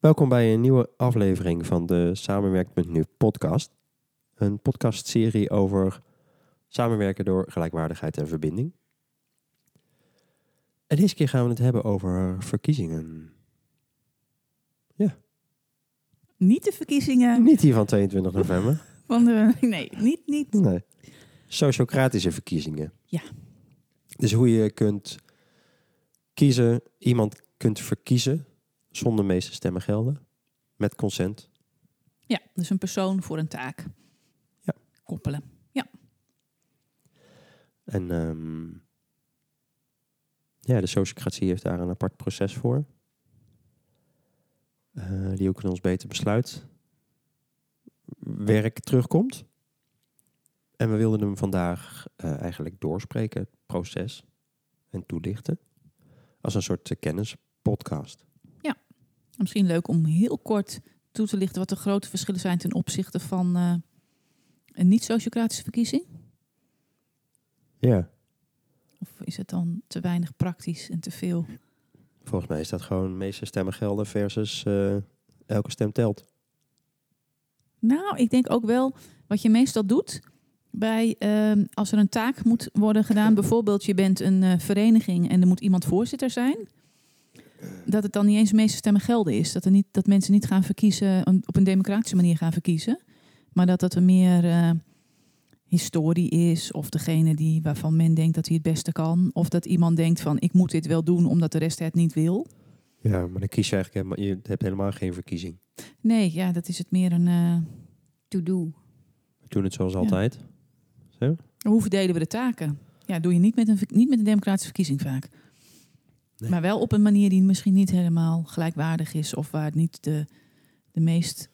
Welkom bij een nieuwe aflevering van de Samenwerkt met Nu podcast. Een podcastserie over samenwerken door gelijkwaardigheid en verbinding. En deze keer gaan we het hebben over verkiezingen. Niet de verkiezingen Niet die van 22 november. van de... Nee, niet, niet. Nee. Sociocratische verkiezingen. Ja. Dus hoe je kunt kiezen, iemand kunt verkiezen zonder de meeste stemmen gelden. Met consent. Ja, dus een persoon voor een taak. Ja. Koppelen. En ehm, ja, de sociocratie heeft daar een apart proces voor. Eh, die ook in ons beter besluit werk terugkomt. En we wilden hem vandaag eh, eigenlijk doorspreken, het proces, en toelichten. Als een soort uh, kennispodcast. Misschien leuk om heel kort toe te lichten wat de grote verschillen zijn ten opzichte van eh, een niet-sociocratische verkiezing. Ja, Of is het dan te weinig praktisch en te veel? volgens mij is dat gewoon meeste stemmen gelden versus eh, elke stem telt. Nou, ik denk ook wel wat je meestal doet bij ehm, als er een taak moet worden gedaan. Bijvoorbeeld je bent een eh, vereniging en er moet iemand voorzitter zijn. Dat het dan niet eens de meeste stemmen gelden is. Dat, er niet, dat mensen niet gaan verkiezen, op een democratische manier gaan verkiezen. Maar dat het er meer eh, historie is. Of degene die, waarvan men denkt dat hij het beste kan. Of dat iemand denkt van ik moet dit wel doen omdat de rest het niet wil. Ja, maar dan kies je eigenlijk helemaal, je hebt helemaal geen verkiezing. Nee, ja, dat is het meer een... eh, to-do. We doen het zoals Ja. altijd. Hoe verdelen we de taken? Ja, doe je niet met een, niet met een democratische verkiezing vaak. Nee. Maar wel op een manier die misschien niet helemaal gelijkwaardig is. Of waar niet de, de meest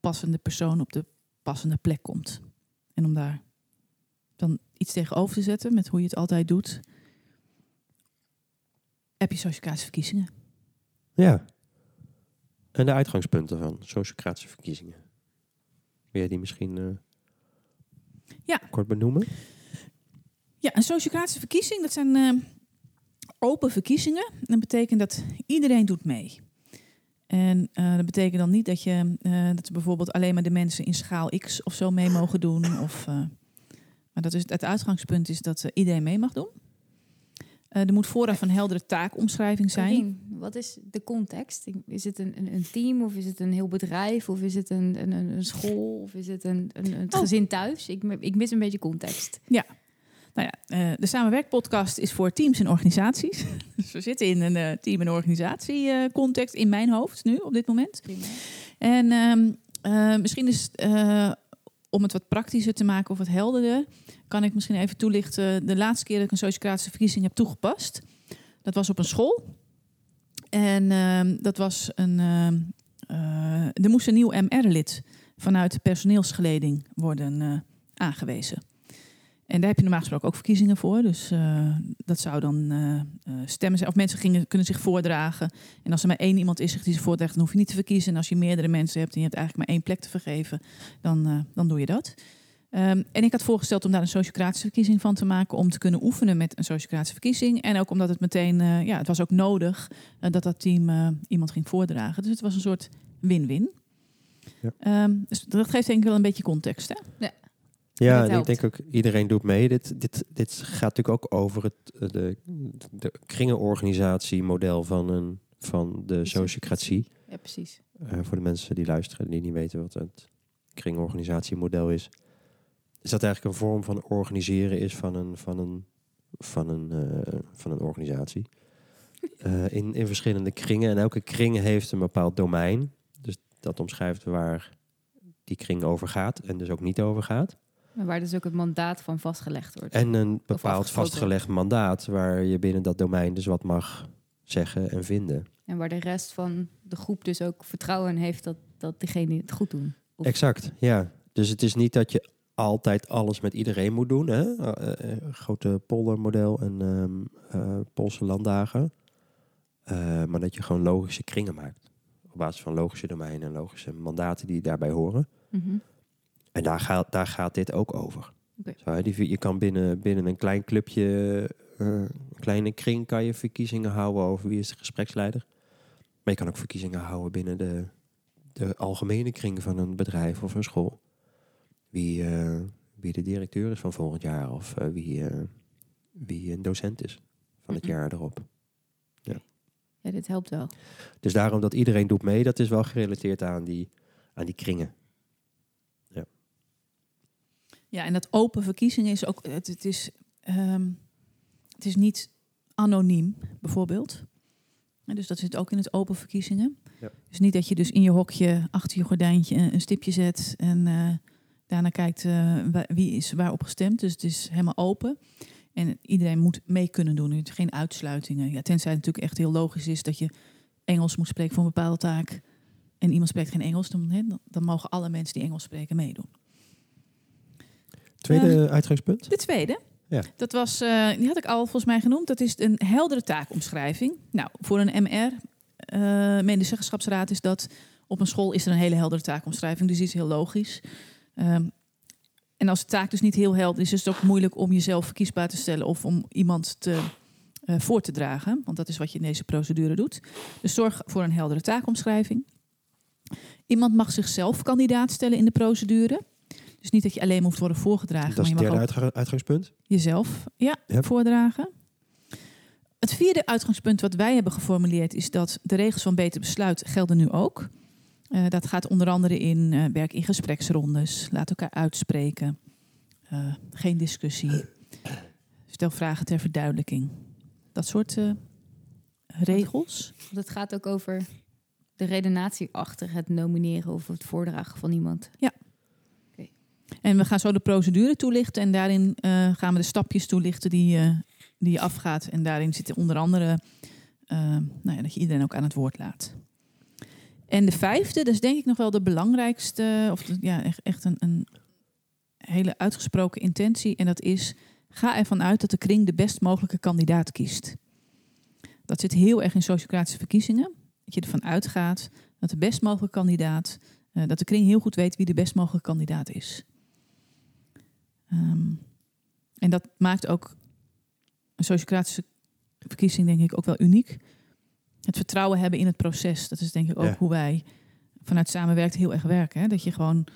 passende persoon op de passende plek komt. En om daar dan iets tegenover te zetten met hoe je het altijd doet. Heb je sociocratische verkiezingen. Ja. En de uitgangspunten van sociocratische verkiezingen. Wil jij die misschien eh, Ja. kort benoemen? Ja, een sociocratische verkiezing, dat zijn eh, open verkiezingen. Dat betekent dat iedereen doet mee. En eh, dat betekent dan niet dat, je, eh, dat bijvoorbeeld alleen maar de mensen in schaal X of zo mee mogen doen. Of, eh, maar dat is, het uitgangspunt is dat iedereen mee mag doen. Er moet vooraf een heldere taakomschrijving zijn. Wat is de context? Is het een, een, een team of is het een heel bedrijf of is het een, een, een school of is het een, een, een Oh. gezin thuis? Ik, ik mis een beetje context. Nou ja, eh, de Samenwerkpodcast is voor teams en organisaties. dus we zitten in een eh, team- en organisatiecontext in mijn hoofd nu op dit moment. Prima. En ehm, eh, misschien is eh, om het wat praktischer te maken of wat helderder, kan ik misschien even toelichten. De laatste keer dat ik een sociocratische verkiezing heb toegepast, dat was op een school. En ehm, dat was een. ehm, eh, er moest een nieuw MR-lid vanuit de personeelsgeleding worden aangewezen. En daar heb je normaal gesproken ook verkiezingen voor. Dus eh, dat zou dan eh, eh, stemmen zijn. Of mensen gingen, kunnen zich voordragen. En als er maar één iemand is zich die zich voordraagt, dan hoef je niet te verkiezen. En als je meerdere mensen hebt en je hebt eigenlijk maar één plek te vergeven, dan, dan doe je dat. Ehm, en ik had voorgesteld om daar een sociocratische verkiezing van te maken. Om te kunnen oefenen met een sociocratische verkiezing. En ook omdat het meteen, eh, ja, het was ook nodig dat dat team eh, iemand ging voordragen. Dus het was een soort win-win. Ja. Ehm, dus dat geeft denk ik wel een beetje context. Hè? Ja, dat en ik denk ook iedereen doet mee. Dit, dit, dit gaat natuurlijk ook over het eh, de, de kringenorganisatiemodel van, een, van de sociocratie. Ja, precies. Eh, voor de mensen die luisteren die niet weten wat het kringorganisatiemodel is. Is dat eigenlijk een vorm van organiseren is van een, van een, van een, eh, van een organisatie. In, in verschillende kringen. En elke kring heeft een bepaald domein. Dus dat omschrijft waar die kring over gaat en dus ook niet over gaat. Maar waar dus ook het mandaat van vastgelegd wordt. En een bepaald vastgelegd mandaat waar je binnen dat domein dus wat mag zeggen en vinden. En waar de rest van de groep dus ook vertrouwen in heeft dat, dat diegene het goed doen. Of- Exact, ja. Dus het is niet dat je altijd alles met iedereen moet doen. Hè? Eh, eh, grote poldermodel en ehm eh, Poolse landdagen. Eh, maar dat je gewoon logische kringen maakt. Op basis van logische domeinen en logische mandaten die daarbij horen. Mhm. En daar gaat, daar gaat dit ook over. Zo, die, je kan binnen, binnen een klein clubje, eh, een kleine kring, kan je verkiezingen houden over wie is de gespreksleider. Maar je kan ook verkiezingen houden binnen de, de algemene kring van een bedrijf of een school. Wie, eh, wie de directeur is van volgend jaar of eh, wie, wie een docent is van het Mhm. jaar erop. Ja, dit helpt wel. Dus daarom dat iedereen doet mee, dat is wel gerelateerd aan die, aan die kringen. Ja, en dat open verkiezingen is ook. Het, het, is, ehm, het is niet anoniem, bijvoorbeeld. En dus dat zit ook in het open verkiezingen. Ja. Dus niet dat je dus in je hokje achter je gordijntje een stipje zet en eh, daarna kijkt eh, wie is waarop gestemd. Dus het is helemaal open. En iedereen moet mee kunnen doen. Zijn geen uitsluitingen. Ja, tenzij het natuurlijk echt heel logisch is dat je Engels moet spreken voor een bepaalde taak. En iemand spreekt geen Engels, dan, hè, dan, dan mogen alle mensen die Engels spreken meedoen. Tweede uitgangspunt? De tweede, Ja. dat was, eh, die had ik al volgens mij genoemd, dat is een heldere taakomschrijving. Nou, voor een MR, eh medezeggenschapsraad, is dat op een school is er een hele heldere taakomschrijving, dus die is heel logisch. Ehm, en als de taak dus niet heel helder is, is het ook moeilijk om jezelf verkiesbaar te stellen of om iemand te, eh, voor te dragen, want dat is wat je in deze procedure doet. Dus zorg voor een heldere taakomschrijving. Iemand mag zichzelf kandidaat stellen in de procedure. Dus niet dat je alleen moet worden voorgedragen, Dat is maar het je mag derde uitga- uitgangspunt. jezelf ja, Ja. voordragen. Het vierde uitgangspunt wat wij hebben geformuleerd is dat de regels van beter besluit gelden nu ook. Eh, dat gaat onder andere in eh, werk in gespreksrondes, laat elkaar uitspreken, eh, geen discussie, stel vragen ter verduidelijking. Dat soort eh, regels. Want het gaat ook over de redenatie achter het nomineren of het voordragen van iemand. En we gaan zo de procedure toelichten en daarin eh, gaan we de stapjes toelichten die, eh, die je afgaat. En daarin zitten onder andere eh, nou ja, dat je iedereen ook aan het woord laat. En de vijfde, dat is denk ik nog wel de belangrijkste, of ja, echt, echt een, een hele uitgesproken intentie. En dat is, ga ervan uit dat de kring de best mogelijke kandidaat kiest. Dat zit heel erg in sociocratische verkiezingen. Dat je ervan uitgaat dat de best mogelijke kandidaat, dat de kring heel goed weet wie de best mogelijke kandidaat is. Ehm, en dat maakt ook een sociocratische verkiezing, denk ik, ook wel uniek. Het vertrouwen hebben in het proces. Dat is denk ik ook Ja. hoe wij vanuit samenwerkt heel erg werken. Hè? Dat je gewoon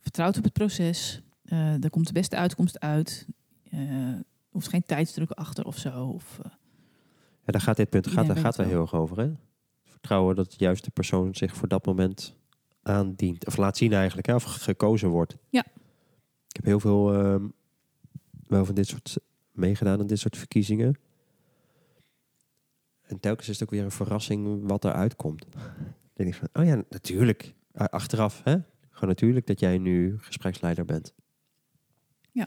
vertrouwt op het proces. Eh er komt de beste uitkomst uit. Eh, er hoeft geen tijdsdruk achter of zo. Of, eh, Ja, daar gaat dit punt gaat, daar gaat het heel erg over. Hè? Vertrouwen dat de juiste persoon zich voor dat moment aandient. Of laat zien eigenlijk, hè? of gekozen wordt. Ja. Ik heb heel veel ehm, wel van dit soort meegedaan in dit soort verkiezingen. En telkens is het ook weer een verrassing wat eruit komt. Dan denk ik van, oh ja, natuurlijk. Achteraf, hè? Gewoon natuurlijk dat jij nu gespreksleider bent. Ja.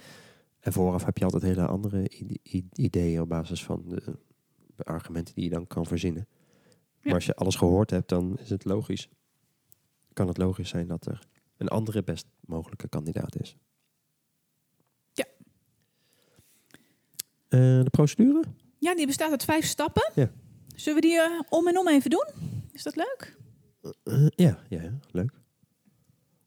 En vooraf heb je altijd hele andere ideeën op basis van de, de argumenten die je dan kan verzinnen. Ja. Maar als je alles gehoord hebt, dan is het logisch. Kan het logisch zijn dat er een andere best mogelijke kandidaat is. Ja. Eh, de procedure? Ja, die bestaat uit vijf stappen. Ja. Zullen we die eh, om en om even doen? Is dat leuk? Eh, ja, ja, ja, leuk.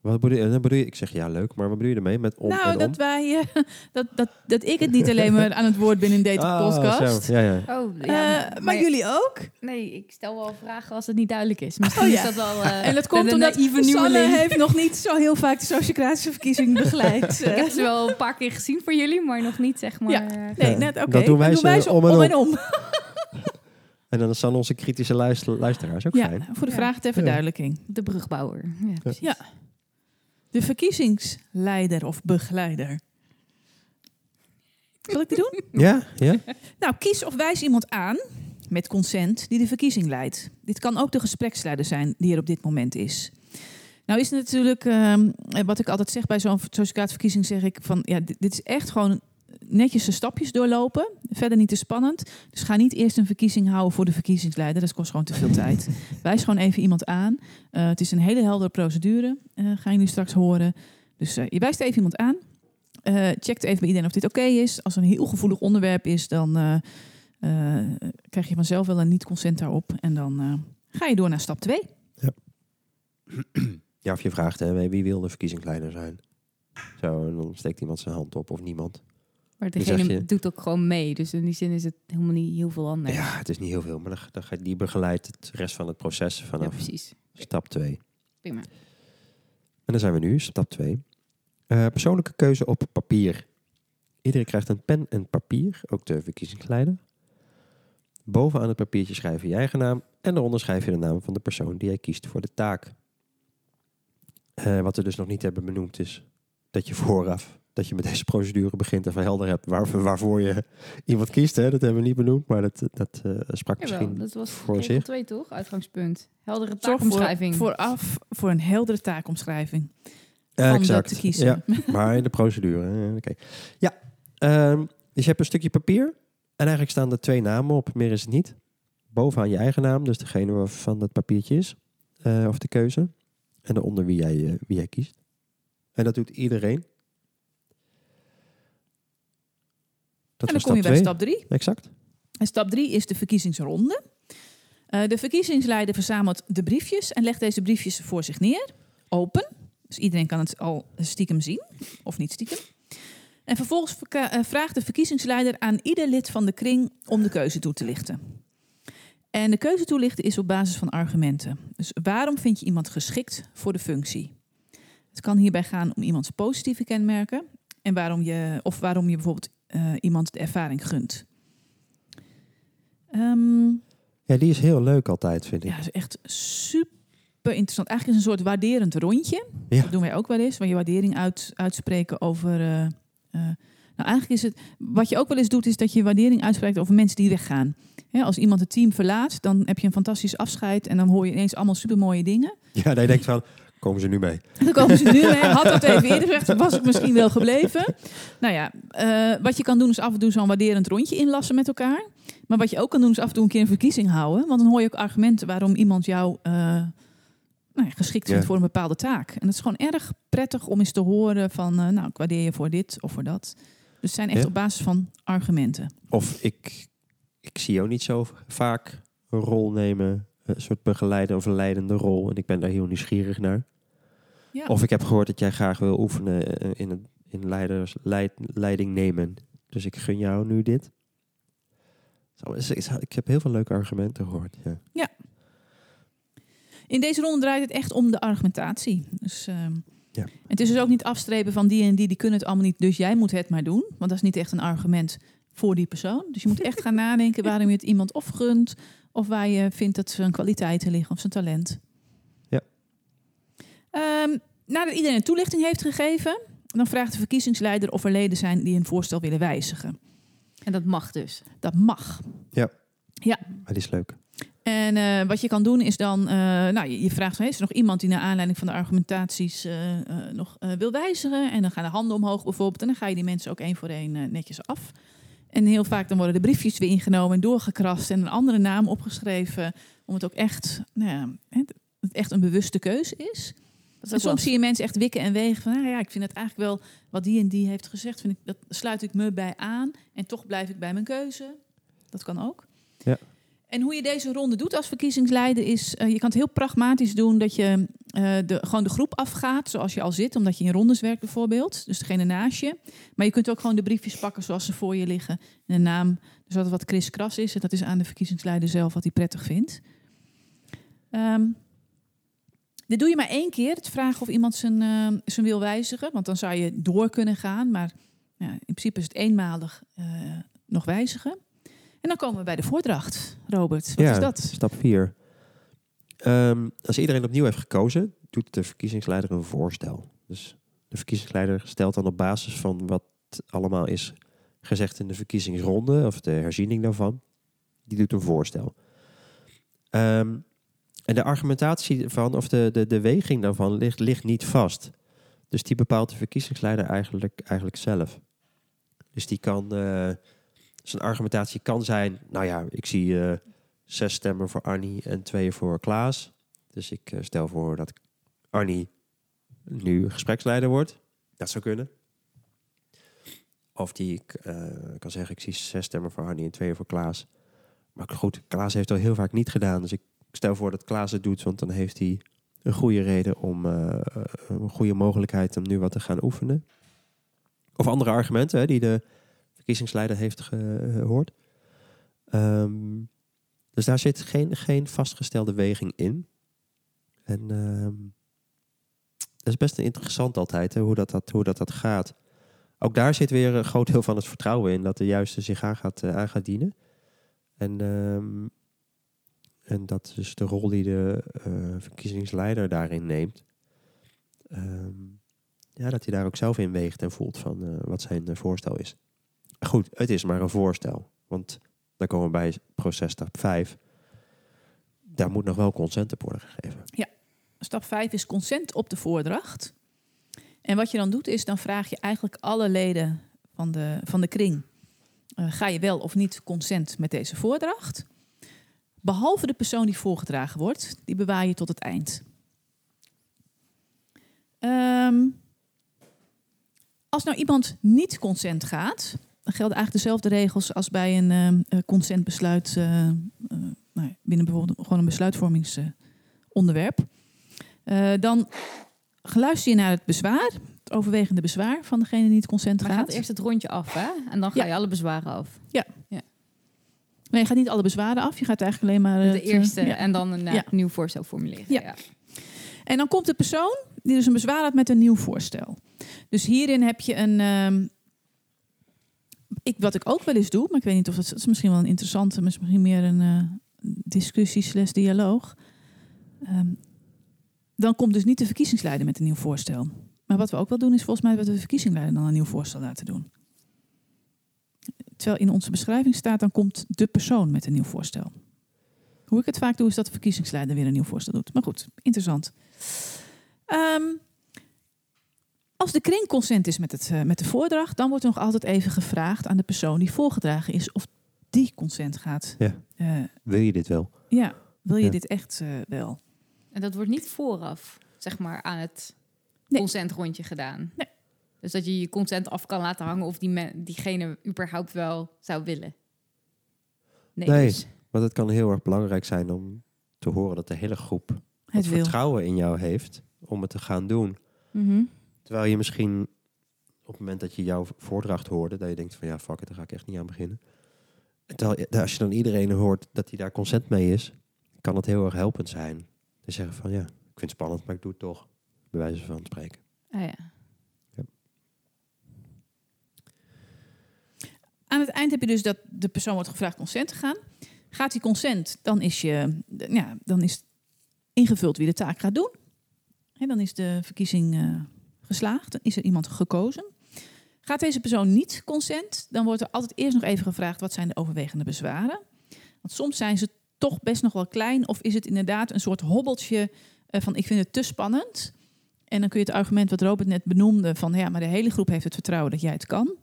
Wat bedoel je, bedoel je? Ik zeg ja, leuk, maar wat bedoel je ermee met om nou, en dat, om? wij, eh, dat, dat, dat ik het niet alleen maar aan het woord ben in deze Ah, podcast. zo, Ja, ja. Oh, Eh, maar, jullie ook? Nee, ik stel wel vragen als het niet duidelijk is. Misschien Oh, ja. is dat wel... eh, en dat komt omdat Sanne heeft nog niet zo heel vaak de sociocratische verkiezing begeleid. Ik heb ze wel een paar keer gezien voor jullie, maar nog niet zeg maar... Ja. Nee, Ja, net oké. dat doen wij om en om. en om. En dan zijn onze kritische luister, luisteraars ook Ja, fijn. voor de Ja. vraag ter verduidelijking. De brugbouwer. Ja, precies. Ja. De verkiezingsleider of begeleider. Zal ik die doen? Ja, ja. Nou, kies of wijs iemand aan met consent die de verkiezing leidt. Dit kan ook de gespreksleider zijn die er op dit moment is. Nou is het natuurlijk, ehm, wat ik altijd zeg bij zo'n verkiezing, zeg ik van ja, dit, dit is echt gewoon netjes de stapjes doorlopen. Verder niet te spannend. Dus ga niet eerst een verkiezing houden voor de verkiezingsleider. Dat kost gewoon te veel tijd. Wijs gewoon even iemand aan. Eh, het is een hele heldere procedure. eh ga je nu straks horen. Dus eh, je wijst even iemand aan. Eh checkt even bij iedereen of dit oké is. Als het een heel gevoelig onderwerp is, dan eh, eh, krijg je vanzelf wel een niet-consent daarop. En dan eh, ga je door naar stap 2. Ja, of je vraagt hè, wie wil de verkiezingsleider zijn. Zo, en dan steekt iemand zijn hand op of niemand. Maar degene je- doet ook gewoon mee. Dus in die zin is het helemaal niet heel veel anders. Ja, het is niet heel veel, maar dan, gaat die begeleidt het rest van het proces Ja, vanaf precies. stap 2. Prima. En dan zijn we nu, stap 2. persoonlijke keuze op papier. Iedereen krijgt een pen en papier, ook de verkiezingsleider. Bovenaan het papiertje schrijf je je eigen naam en daaronder schrijf je de naam van de persoon die jij kiest voor de taak. Eh, wat we dus nog niet hebben benoemd is dat je vooraf, dat je met deze procedure begint en van helder hebt waar, waarvoor je iemand kiest. Hè? Dat hebben we niet benoemd, maar dat, dat eh, sprak Jawel, misschien dat was voor regel zich. 2 toch? Uitgangspunt. Heldere Zorg voor, taakomschrijving. vooraf voor een heldere taakomschrijving. Van exact. dat te kiezen. Ja, maar in de procedure. Oké. Ja, ehm, dus je hebt een stukje papier. En eigenlijk staan er twee namen op. Meer is het niet. Bovenaan je eigen naam, dus degene waarvan het papiertje is. eh, of de keuze. En daaronder wie jij, eh, wie jij kiest. En dat doet iedereen. Dat en dan kom je bij stap 3. Exact. En stap 3 is de verkiezingsronde. Eh, de verkiezingsleider verzamelt de briefjes en legt deze briefjes voor zich neer. Open. Dus iedereen kan het al stiekem zien, of niet stiekem. En vervolgens eh, vraagt de verkiezingsleider aan ieder lid van de kring om de keuze toe te lichten. En de keuze toelichten is op basis van argumenten. Dus waarom vind je iemand geschikt voor de functie? Het kan hierbij gaan om iemands positieve kenmerken en waarom je, of waarom je bijvoorbeeld eh, iemand de ervaring gunt. Ehm, Ja, die is heel leuk altijd, vind ik. ja, is echt super interessant. Eigenlijk is het een soort waarderend rondje. Ja. Dat doen wij ook wel eens, waar je waardering uit, uitspreken over. eh, eh, nou, eigenlijk is het. Wat je ook wel eens doet, is dat je waardering uitspreekt over mensen die weggaan. Als iemand het team verlaat, dan heb je een fantastisch afscheid en dan hoor je ineens allemaal supermooie dingen. Ja, dat je denkt van, komen ze nu mee? Dan komen ze nu mee. Had dat even eerder gezegd, was ik misschien wel gebleven. Nou ja, eh, wat je kan doen is af en toe zo'n waarderend rondje inlassen met elkaar. Maar wat je ook kan doen is af en toe een keer een verkiezing houden. Want dan hoor je ook argumenten waarom iemand jou eh, nou ja, geschikt vindt Ja. voor een bepaalde taak. En het is gewoon erg prettig om eens te horen van, eh, nou, ik waardeer je voor dit of voor dat. Dus het zijn echt Ja. op basis van argumenten. Of ik, ik zie jou niet zo vaak een rol nemen, een soort begeleiden of een leidende rol. En ik ben daar heel nieuwsgierig naar. Ja. Of ik heb gehoord dat jij graag wil oefenen eh, in, het, in leiders, leid, leiding nemen. Dus ik gun jou nu dit. Ik heb heel veel leuke argumenten gehoord. Ja. In deze ronde draait het echt om de argumentatie. Dus, ehm, Ja. Het is dus ook niet afstrepen van die en die, die kunnen het allemaal niet, dus jij moet het maar doen. Want dat is niet echt een argument voor die persoon. Dus je moet echt gaan nadenken waarom je het iemand of gunt, of waar je vindt dat zijn kwaliteiten liggen of zijn talent. Ja. Ehm, nadat iedereen een toelichting heeft gegeven, dan vraagt de verkiezingsleider of er leden zijn die een voorstel willen wijzigen. En dat mag dus. Dat mag. Maar die is leuk. En eh, wat je kan doen is dan, eh, nou, je, je vraagt, is er nog iemand die naar aanleiding van de argumentaties eh, eh, nog wil wijzigen? En dan gaan de handen omhoog bijvoorbeeld. En dan ga je die mensen ook één voor één netjes af. En heel vaak dan worden de briefjes weer ingenomen en doorgekrast en een andere naam opgeschreven. Om het ook echt, nou ja, hè, dat het echt een bewuste keuze is. Dat En soms zie je mensen echt wikken en wegen van, nou ja, ik vind het eigenlijk wel wat die en die heeft gezegd, vind ik, dat sluit ik me bij aan. En toch blijf ik bij mijn keuze. Dat kan ook. Ja. En hoe je deze ronde doet als verkiezingsleider is, eh, je kan het heel pragmatisch doen dat je eh, de, gewoon de groep afgaat zoals je al zit, omdat je in rondes werkt bijvoorbeeld. Dus degene naast je. Maar je kunt ook gewoon de briefjes pakken zoals ze voor je liggen. En de naam, dus dat wat kriskras is. En dat is aan de verkiezingsleider zelf wat hij prettig vindt. Ehm, dit doe je maar één keer, het vragen of iemand zijn, eh, zijn wil wijzigen. Want dan zou je door kunnen gaan. Maar ja, in principe is het eenmalig nog wijzigen. En dan komen we bij de voordracht. Robert, wat ja, is dat? stap 4. als iedereen opnieuw heeft gekozen, doet de verkiezingsleider een voorstel. Dus de verkiezingsleider stelt dan op basis van wat allemaal is gezegd in de verkiezingsronde, of de herziening daarvan, die doet een voorstel. Ehm, en de argumentatie van, of de, de, de weging daarvan, ligt, ligt niet vast. Dus die bepaalt de verkiezingsleider eigenlijk, eigenlijk zelf. Dus die kan, eh, zijn argumentatie kan zijn, nou ja, ik zie eh, zes stemmen voor Arnie en twee voor Klaas. Dus ik eh, stel voor dat Arnie nu gespreksleider wordt. Dat zou kunnen. Of die ik eh, kan zeggen, ik zie zes stemmen voor Arnie en twee voor Klaas. Maar goed, Klaas heeft het al heel vaak niet gedaan. Dus ik stel voor dat Klaas het doet, want dan heeft hij een goede reden om een goede mogelijkheid om nu wat te gaan oefenen. Of andere argumenten hè, die de verkiezingsleider heeft gehoord. Ehm, dus daar zit geen, geen vastgestelde weging in. En ehm, dat is best interessant altijd, hè, hoe, dat, dat, hoe dat, dat gaat. Ook daar zit weer een groot deel van het vertrouwen in dat de juiste zich aan gaat, uh, aan gaat dienen. En, ehm, en dat is de rol die de uh, verkiezingsleider daarin neemt. Ja, dat hij daar ook zelf in weegt en voelt van wat zijn voorstel is. Goed, het is maar een voorstel. Want dan komen we bij proces stap 5. Daar moet nog wel consent op worden gegeven. Ja, stap 5 is consent op de voordracht. En wat je dan doet, is dan vraag je eigenlijk alle leden van de, van de kring. Uh, ga je wel of niet consent met deze voordracht? Behalve de persoon die voorgedragen wordt, die bewaar je tot het eind. Um, als nou iemand niet consent gaat, gelden eigenlijk dezelfde regels als bij een uh, consentbesluit uh, nou, binnen bijvoorbeeld gewoon een besluitvormingsonderwerp. dan luister je naar het bezwaar, het overwegende bezwaar van degene die het consent maar gaat. gaat eerst het rondje af, hè? En dan ga Ja. je alle bezwaren af. Ja. Ja. Nee, je gaat niet alle bezwaren af. Je gaat eigenlijk alleen maar... De het, eh, eerste ja. en dan een eh, Ja. nieuw voorstel formuleren. Ja. Ja. En dan komt de persoon die dus een bezwaar had met een nieuw voorstel. Dus hierin heb je een... ehm, ik, wat ik ook wel eens doe, maar ik weet niet of dat, dat is misschien wel een interessante, misschien meer een eh, discussie slash dialoog. Ehm, dan komt dus niet de verkiezingsleider met een nieuw voorstel. Maar wat we ook wel doen, is volgens mij dat we de verkiezingsleider dan een nieuw voorstel laten doen. Terwijl in onze beschrijving staat, dan komt de persoon met een nieuw voorstel. Hoe ik het vaak doe, is dat de verkiezingsleider weer een nieuw voorstel doet. Maar goed, interessant. Ehm, als de kring consent is met, het, eh, met de voordracht, dan wordt er nog altijd even gevraagd aan de persoon die voorgedragen is of die consent gaat. Ja. Eh, Wil je dit wel? ja, wil je Ja. dit echt eh, wel? En dat wordt niet vooraf, zeg maar, aan het Nee. consentrondje gedaan. Nee. Dus dat je je consent af kan laten hangen of die men, diegene überhaupt wel zou willen. Nee, Nee. dus. Want het kan heel erg belangrijk zijn om te horen dat de hele groep Het vertrouwen in jou heeft om het te gaan doen. Mhm. Terwijl je misschien op het moment dat je jouw voordracht hoorde, dat je denkt van ja, fuck it, daar ga ik echt niet aan beginnen. En terwijl, je- als je dan iedereen hoort dat hij daar consent mee is, kan het heel erg helpend zijn. Te zeggen van ja, ik vind het spannend, maar ik doe het toch. Bij wijze van spreken. Ah, ja. Aan het eind heb je dus dat de persoon wordt gevraagd consent te gaan. Gaat die consent, dan is, je, ja, dan is ingevuld wie de taak gaat doen. En dan is de verkiezing eh, geslaagd. Dan is er iemand gekozen. Gaat deze persoon niet consent, dan wordt er altijd eerst nog even gevraagd wat zijn de overwegende bezwaren. Want soms zijn ze toch best nog wel klein, of is het inderdaad een soort hobbeltje eh, van ik vind het te spannend. En dan kun je het argument wat Robert net benoemde van ja, maar de hele groep heeft het vertrouwen dat jij het kan.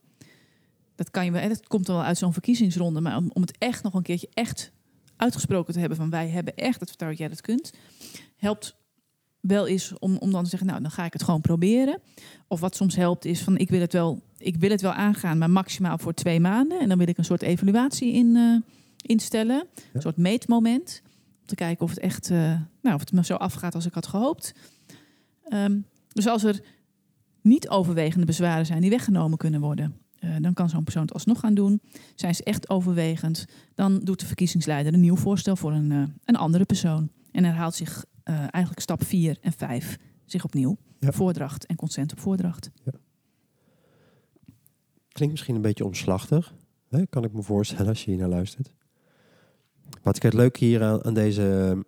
Dat kan je wel, dat komt wel uit zo'n verkiezingsronde, maar om, om het echt nog een keertje echt uitgesproken te hebben van wij hebben echt het vertrouwen dat jij dat kunt, helpt wel is om, om dan te zeggen, nou dan ga ik het gewoon proberen. Of wat soms helpt is van ik wil het wel, ik wil het wel aangaan, maar maximaal voor twee maanden. En dan wil ik een soort evaluatie in, eh, instellen, een soort meetmoment. Om te kijken of het echt, eh, nou, of het me zo afgaat als ik had gehoopt. Ehm, dus als er niet overwegende bezwaren zijn die weggenomen kunnen worden, eh, dan kan zo'n persoon het alsnog gaan doen. Zijn ze echt overwegend, dan doet de verkiezingsleider een nieuw voorstel voor een, een andere persoon. En herhaalt zich eh, eigenlijk stap 4 en 5 zich opnieuw. Ja. Voordracht en consent op voordracht. Klinkt misschien een beetje omslachtig, hè? kan ik me voorstellen als je hier naar luistert. Wat ik het leuke hier aan, aan deze ehm,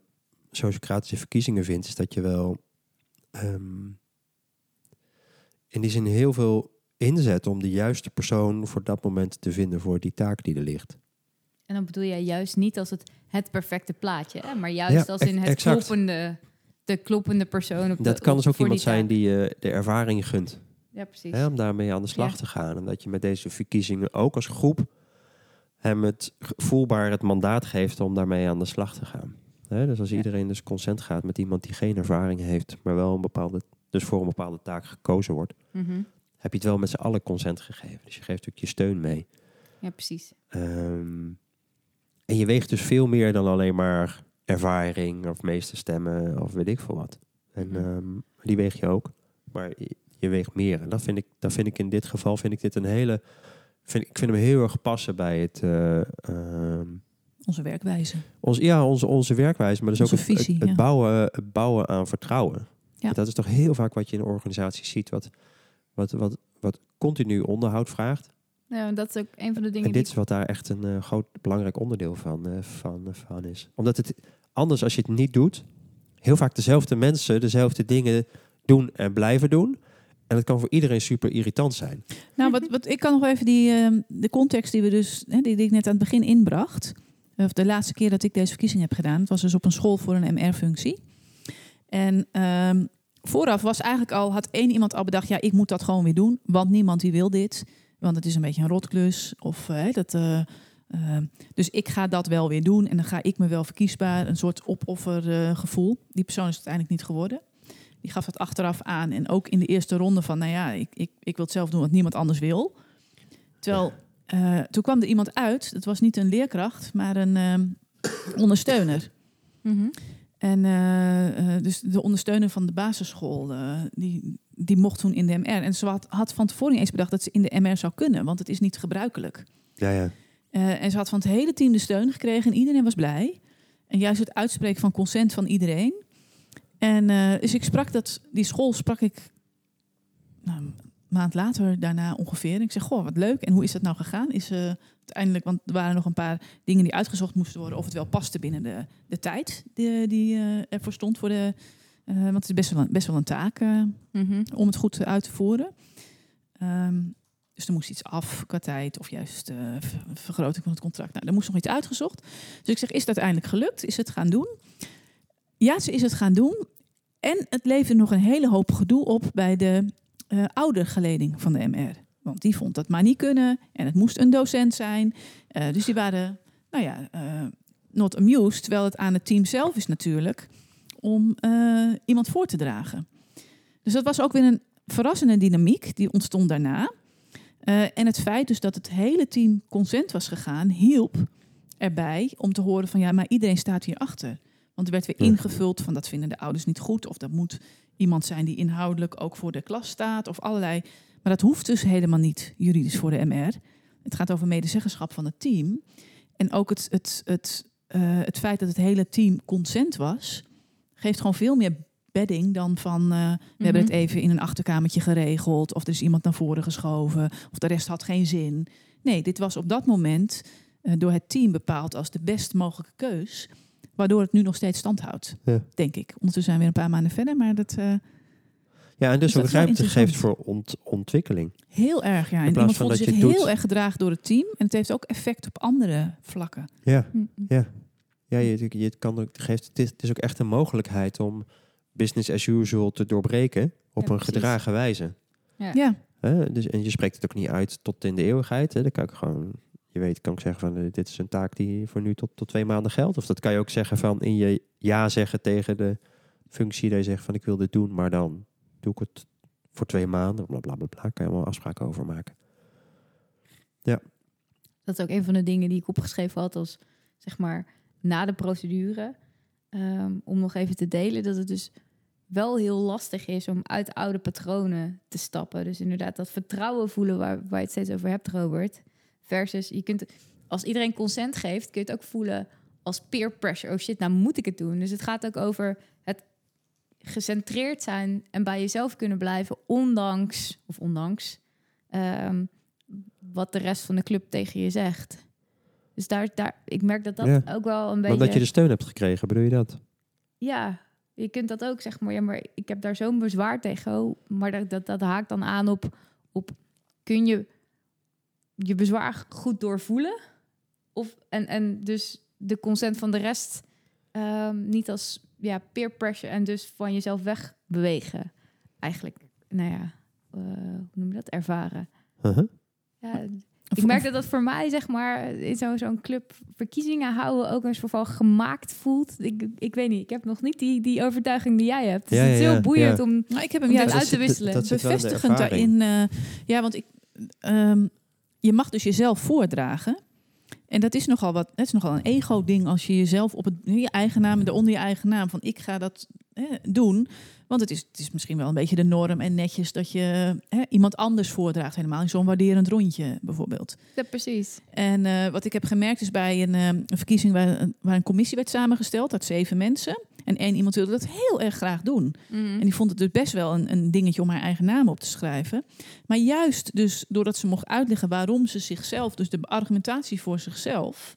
sociocratische verkiezingen vind, is dat je wel ehm, in die zin heel veel inzet om de juiste persoon voor dat moment te vinden voor die taak die er ligt. En dan bedoel jij juist niet als het, het perfecte plaatje, hè? maar juist Ja, als in het kloppende, de kloppende persoon. Op de, Dat kan dus ook iemand zijn die je de ervaring gunt. Ja, precies. Hè, om daarmee aan de slag Ja. te gaan. En dat je met deze verkiezingen ook als groep hem het voelbaar het mandaat geeft om daarmee aan de slag te gaan. Hè, dus als Ja. iedereen dus consent gaat met iemand die geen ervaring heeft, maar wel een bepaalde, dus voor een bepaalde taak gekozen wordt, Mhm. heb je het wel met z'n allen consent gegeven. Dus je geeft natuurlijk je steun mee. Ja, precies. Ehm, en je weegt dus veel meer dan alleen maar ervaring of meeste stemmen of weet ik veel wat. En Mhm. ehm, die weeg je ook, maar je, weegt meer. En dat vind ik, dat vind ik in dit geval vind ik dit een hele vind, ik vind hem heel erg passen bij het... eh, ehm, Onze werkwijze. ons, ja, onze, onze werkwijze, maar dus ook het, visie, het, het ja. bouwen, het bouwen aan vertrouwen. Ja. Dat is toch heel vaak wat je in een organisatie ziet, wat, wat, wat, wat continu onderhoud vraagt. Ja, dat is ook een van de dingen En dit is wat daar echt een eh, groot belangrijk onderdeel van, eh, van, eh, van is. Omdat het anders, als je het niet doet, heel vaak dezelfde mensen dezelfde dingen doen en blijven doen. En het kan voor iedereen super irritant zijn. Nou, wat, wat, ik kan nog even die, ehm, de context die we dus, hè, die, die ik net aan het begin inbracht. Of de laatste keer dat ik deze verkiezing heb gedaan. Het was dus op een school voor een MR-functie. En ehm, vooraf was eigenlijk al, had één iemand al bedacht, ja, ik moet dat gewoon weer doen. Want niemand die wil dit. Want het is een beetje een rotklus. Of hè, dat. eh, ehm, dus ik ga dat wel weer doen. En dan ga ik me wel verkiesbaar. Een soort opoffergevoel. Die persoon is het uiteindelijk niet geworden. Die gaf dat achteraf aan. En ook in de eerste ronde van, nou ja, ik, ik, ik wil het zelf doen wat niemand anders wil. Terwijl, eh, toen kwam er iemand uit. Dat was niet een leerkracht, maar een ondersteuner. Mhm. En eh, eh, dus de ondersteuner van de basisschool, eh, die, die mocht toen in de MR. En ze had, had van tevoren niet eens bedacht dat ze in de MR zou kunnen, want het is niet gebruikelijk. Ja, ja. En ze had van het hele team de steun gekregen en iedereen was blij. En juist het uitspreken van consent van iedereen. En dus ik sprak dat, die school sprak ik nou, een maand later daarna ongeveer. En ik zeg, goh, wat leuk. En hoe is dat nou gegaan? Is uiteindelijk, want er waren nog een paar dingen die uitgezocht moesten worden. Of het wel paste binnen de, de tijd die, die eh, ervoor stond voor de... eh, want het is best wel een, best wel een taak eh, Mhm. om het goed uit te voeren. Ehm, dus er moest iets af qua tijd of juist ver- vergroting van het contract. Nou, er moest nog iets uitgezocht. Dus ik zeg, is het uiteindelijk gelukt? Is het gaan doen? Ja, ze is het gaan doen. En het leverde nog een hele hoop gedoe op bij de oudergeleding van de MR. Want die vond dat maar niet kunnen en het moest een docent zijn. Eh, dus die waren, nou ja, eh, not amused. Terwijl het aan het team zelf is natuurlijk om eh, iemand voor te dragen. Dus dat was ook weer een verrassende dynamiek die ontstond daarna. En het feit dus dat het hele team consent was gegaan, hielp erbij om te horen van ja, maar iedereen staat hier achter. Want er werd weer ingevuld van dat vinden de ouders niet goed. Of dat moet iemand zijn die inhoudelijk ook voor de klas staat. Of allerlei. Maar dat hoeft dus helemaal niet juridisch voor de MR. Het gaat over medezeggenschap van het team. En ook het, het, het, eh, het feit dat het hele team consent was, geeft gewoon veel meer bedding dan van eh, we hebben het Mhm. even in een achterkamertje geregeld. Of er is iemand naar voren geschoven. Of de rest had geen zin. Nee, dit was op dat moment eh, door het team bepaald als de best mogelijke keus. Waardoor het nu nog steeds stand houdt, Ja. denk ik. Ondertussen zijn we weer een paar maanden verder, maar dat eh, ja en dus Dus ook ruimte geeft voor ont- ontwikkeling. heel erg. Ja. In En iemand dat zich je het heel doet. erg gedragen door het team. En het heeft ook effect op andere vlakken. Ja, Mhm. ja je, je het kan ook, het geeft, het, is, het is ook echt een mogelijkheid om business as usual te doorbreken op Ja, een precies. gedragen wijze. Ja. Ja, Hè? Dus, en je spreekt het ook niet uit tot in de eeuwigheid. Hè? Dan kan ik gewoon, je weet, kan ik zeggen van eh, dit is een taak die voor nu tot, tot twee maanden geldt. Of dat kan je ook zeggen van in je ja zeggen tegen de functie dat je zegt van ik wil dit doen, maar dan doe ik het voor twee maanden. Bla bla bla. Kan je allemaal afspraken over maken. Dat is ook een van de dingen die ik opgeschreven had als, zeg maar, na de procedure. Ehm, om nog even te delen dat het dus wel heel lastig is om uit oude patronen te stappen. Dus inderdaad dat vertrouwen voelen waar, waar je het steeds over hebt, Robert. Versus, je kunt, als iedereen consent geeft, kun je het ook voelen als peer pressure. Oh shit, nou moet ik het doen. Dus het gaat ook over gecentreerd zijn en bij jezelf kunnen blijven, ondanks, of ondanks, ehm, wat de rest van de club tegen je zegt. Dus daar, daar, ik merk dat dat Ja. ook wel een beetje... omdat je de steun hebt gekregen, bedoel je dat? Ja, je kunt dat ook zeg maar. Ja, maar ik heb daar zo'n bezwaar tegen. Oh, maar dat, dat, dat haakt dan aan op, op... Kun je je bezwaar goed doorvoelen? Of, en, en dus de consent van de rest ehm, niet als ja, peer pressure... en dus van jezelf wegbewegen. Eigenlijk, nou ja, eh, hoe noem je dat? Ervaren. Uh-huh. Ja, ik merk dat dat voor mij, zeg maar, in zo- zo'n club verkiezingen houden ook een soort van gemaakt voelt. Ik, ik weet niet, ik heb nog niet die, die overtuiging die jij hebt. Dus Ja, het is ja, heel ja, boeiend ja. om... Nou, ik heb hem juist uit te wisselen. dat bevestigend daarin. eh, ja, want ik, ehm, je mag dus jezelf voordragen. En dat is nogal wat. Het is nogal een ego-ding als je jezelf op het, je eigen naam, onder je eigen naam van ik ga dat hè, doen. Want het is, het is misschien wel een beetje de norm en netjes dat je hè, iemand anders voordraagt. Helemaal in zo'n waarderend rondje bijvoorbeeld. Ja, precies. En eh, wat ik heb gemerkt is bij een, eh, een verkiezing waar, waar een commissie werd samengesteld uit zeven mensen. En één iemand wilde dat heel erg graag doen. Mhm. En die vond het dus best wel een, een dingetje om haar eigen naam op te schrijven. Maar juist dus doordat ze mocht uitleggen waarom ze zichzelf, dus de argumentatie voor zichzelf,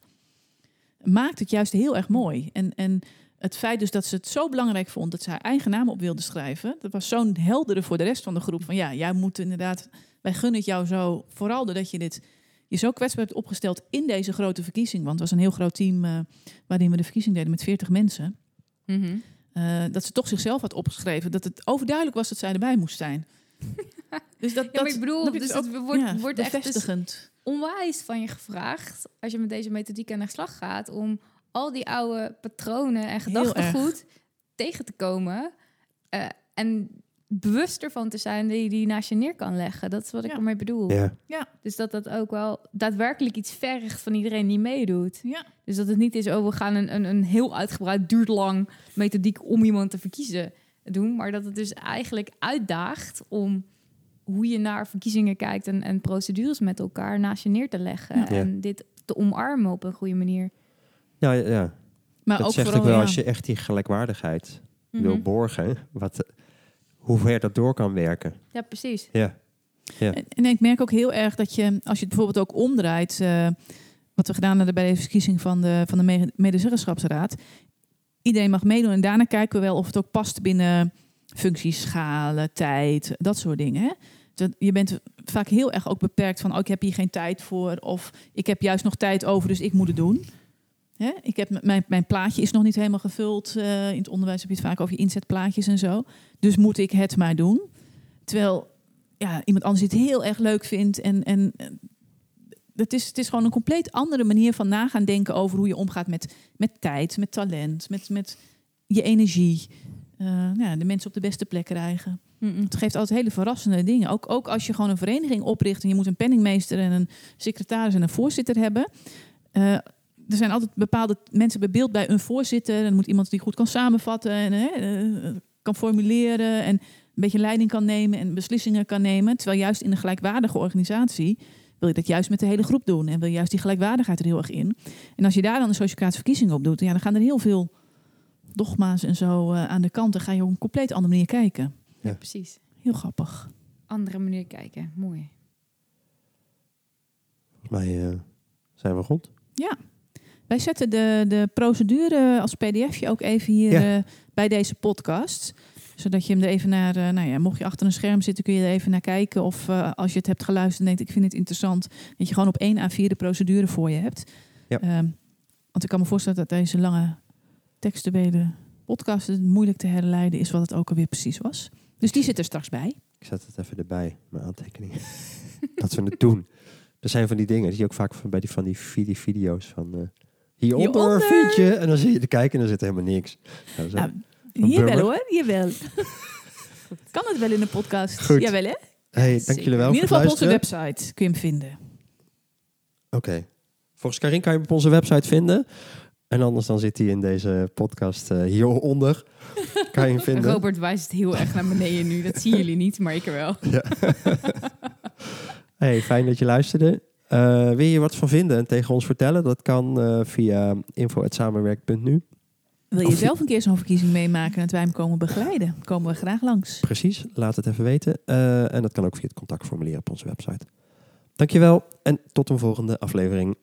maakt het juist heel erg mooi. En, en het feit dus dat ze het zo belangrijk vond dat ze haar eigen naam op wilde schrijven, dat was zo'n heldere voor de rest van de groep. Van ja, jij moet inderdaad, wij gunnen het jou zo, vooral doordat je dit je zo kwetsbaar hebt opgesteld in deze grote verkiezing. Want het was een heel groot team eh, waarin we de verkiezing deden met 40 mensen. Mhm. Eh, dat ze toch zichzelf had opgeschreven. Dat het overduidelijk was dat zij erbij moest zijn. dus dat, Ja, dat ik bedoel, dus ook- het wordt, ja, wordt echt dus onwijs van je gevraagd, als je met deze methodiek aan de slag gaat, om al die oude patronen en gedachtegoed tegen te komen. eh, en bewust ervan te zijn dat je die naast je neer kan leggen. Dat is wat ik Ja. ermee bedoel. Ja. Dus dat dat ook wel daadwerkelijk iets vergt van iedereen die meedoet. Ja. Dus dat het niet is, oh, we gaan een, een, een heel uitgebreid, duurt lang methodiek om iemand te verkiezen doen. Maar dat het dus eigenlijk uitdaagt om hoe je naar verkiezingen kijkt en, en procedures met elkaar naast je neer te leggen. Ja. En dit te omarmen op een goede manier. Ja, ja, ja. Maar dat ook zegt vooral, ook wel ja, als je echt die gelijkwaardigheid Mhm. wil borgen, wat, hoe ver dat door kan werken. Ja, precies. Ja, En, en ik merk ook heel erg dat je, als je het bijvoorbeeld ook omdraait, eh, wat we gedaan hebben bij de verkiezing van de, van de me- medezeggenschapsraad. Iedereen mag meedoen en daarna kijken we wel of het ook past binnen functies, schalen, tijd, dat soort dingen. Hè? Dat, je bent vaak heel erg ook beperkt van, oh, ik heb hier geen tijd voor. Of ik heb juist nog tijd over, dus ik moet het doen. Hè? Ik heb, mijn, mijn plaatje is nog niet helemaal gevuld. Eh, in het onderwijs heb je het vaak over je inzetplaatjes en zo. Dus moet ik het maar doen. Terwijl ja, iemand anders het heel erg leuk vindt. En, en eh, het, is, het is gewoon een compleet andere manier van nagaan denken over hoe je omgaat met, met tijd, met talent, met, met je energie. Eh, ja, de mensen op de beste plek krijgen. Het geeft altijd hele verrassende dingen. Ook, ook als je gewoon een vereniging opricht en je moet een penningmeester en een secretaris en een voorzitter hebben. Er zijn altijd bepaalde mensen bij beeld bij een voorzitter. En dan moet iemand die goed kan samenvatten en eh, eh, kan formuleren en een beetje leiding kan nemen en beslissingen kan nemen. Terwijl juist in een gelijkwaardige organisatie wil je dat juist met de hele groep doen en wil juist die gelijkwaardigheid er heel erg in. En als je daar dan de sociocratische verkiezingen op doet, ja, dan gaan er heel veel dogma's en zo eh, aan de kant. Dan ga je op een compleet andere manier kijken. Ja, precies. Heel grappig. Andere manier kijken. Mooi. volgens mij eh, zijn we rond. Wij zetten de, de procedure als pdfje ook even hier Ja. eh, bij deze podcast. Zodat je hem er even naar, eh, nou ja, mocht je achter een scherm zitten, kun je er even naar kijken. Of eh, als je het hebt geluisterd en denkt, ik vind het interessant, dat je gewoon op één A4 de procedure voor je hebt. Ja. Ehm, want ik kan me voorstellen dat deze lange textuele podcast het moeilijk te herleiden is wat het ook alweer precies was. Dus die zit er straks bij. Ik zet het even erbij, mijn aantekeningen. dat we het doen. Er zijn van die dingen, die zie je ook vaak van, bij die, van die vide- video's van... hieronder, Hieronder. vind je... En dan zie je te kijken en dan zit er helemaal niks. Nou, zo. Nou, hier wel hoor, hier wel. kan het wel in een podcast? Goed. Jawel hè? hey, dank jullie wel In ieder geval op onze website kun je hem vinden. Oké. Volgens Karin kan je hem op onze website vinden. En anders dan zit hij in deze podcast eh, hieronder. Kan je hem vinden. Robert wijst heel erg naar beneden nu. Dat zien jullie niet, maar ik er wel. Hey, fijn dat je luisterde. Eh, wil je wat van vinden en tegen ons vertellen? Dat kan eh, via info.samenwerk.nu. Wil je zelf een keer zo'n verkiezing meemaken en dat wij hem komen begeleiden? Komen we graag langs. Precies, laat het even weten. Eh, en dat kan ook via het contactformulier op onze website. Dankjewel en tot een volgende aflevering.